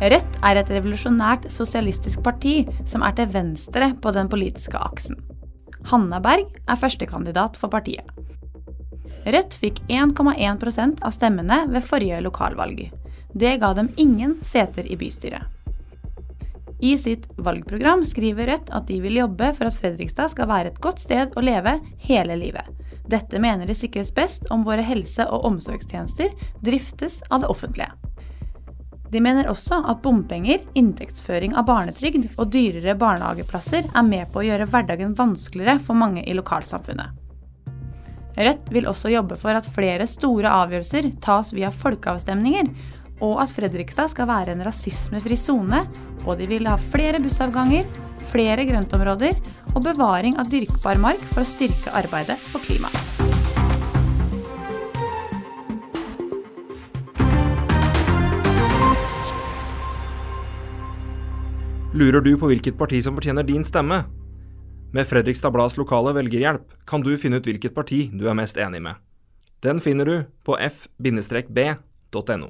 Rødt er et revolusjonært sosialistisk parti som er til venstre på den politiske aksen. Hanna Berg er førstekandidat for partiet. Rødt fikk 1,1% av stemmene ved forrige lokalvalg. Det ga dem ingen seter i bystyret. I sitt valgprogram skriver Rødt at de vil jobbe for at Fredrikstad skal være et godt sted å leve hele livet. Dette mener de sikres best om våre helse- og omsorgstjenester driftes av det offentlige. De mener også at bompenger, inntektsføring av barnetrygd og dyrere barnehageplasser er med på å gjøre hverdagen vanskeligere for mange i lokalsamfunnet. Rødt vil også jobbe for at flere store avgjørelser tas via folkeavstemninger, og at Fredrikstad skal være en rasismefri sone, og de vil ha flere bussavganger, flere grøntområder og bevaring av dyrkbar mark for å styrke arbeidet for klimaet. Lurer du på hvilket parti som fortjener din stemme? Med Fredrikstad Blads lokale velgerhjelp kan du finne ut hvilket parti du er mest enig med. Den finner du på f-b.no.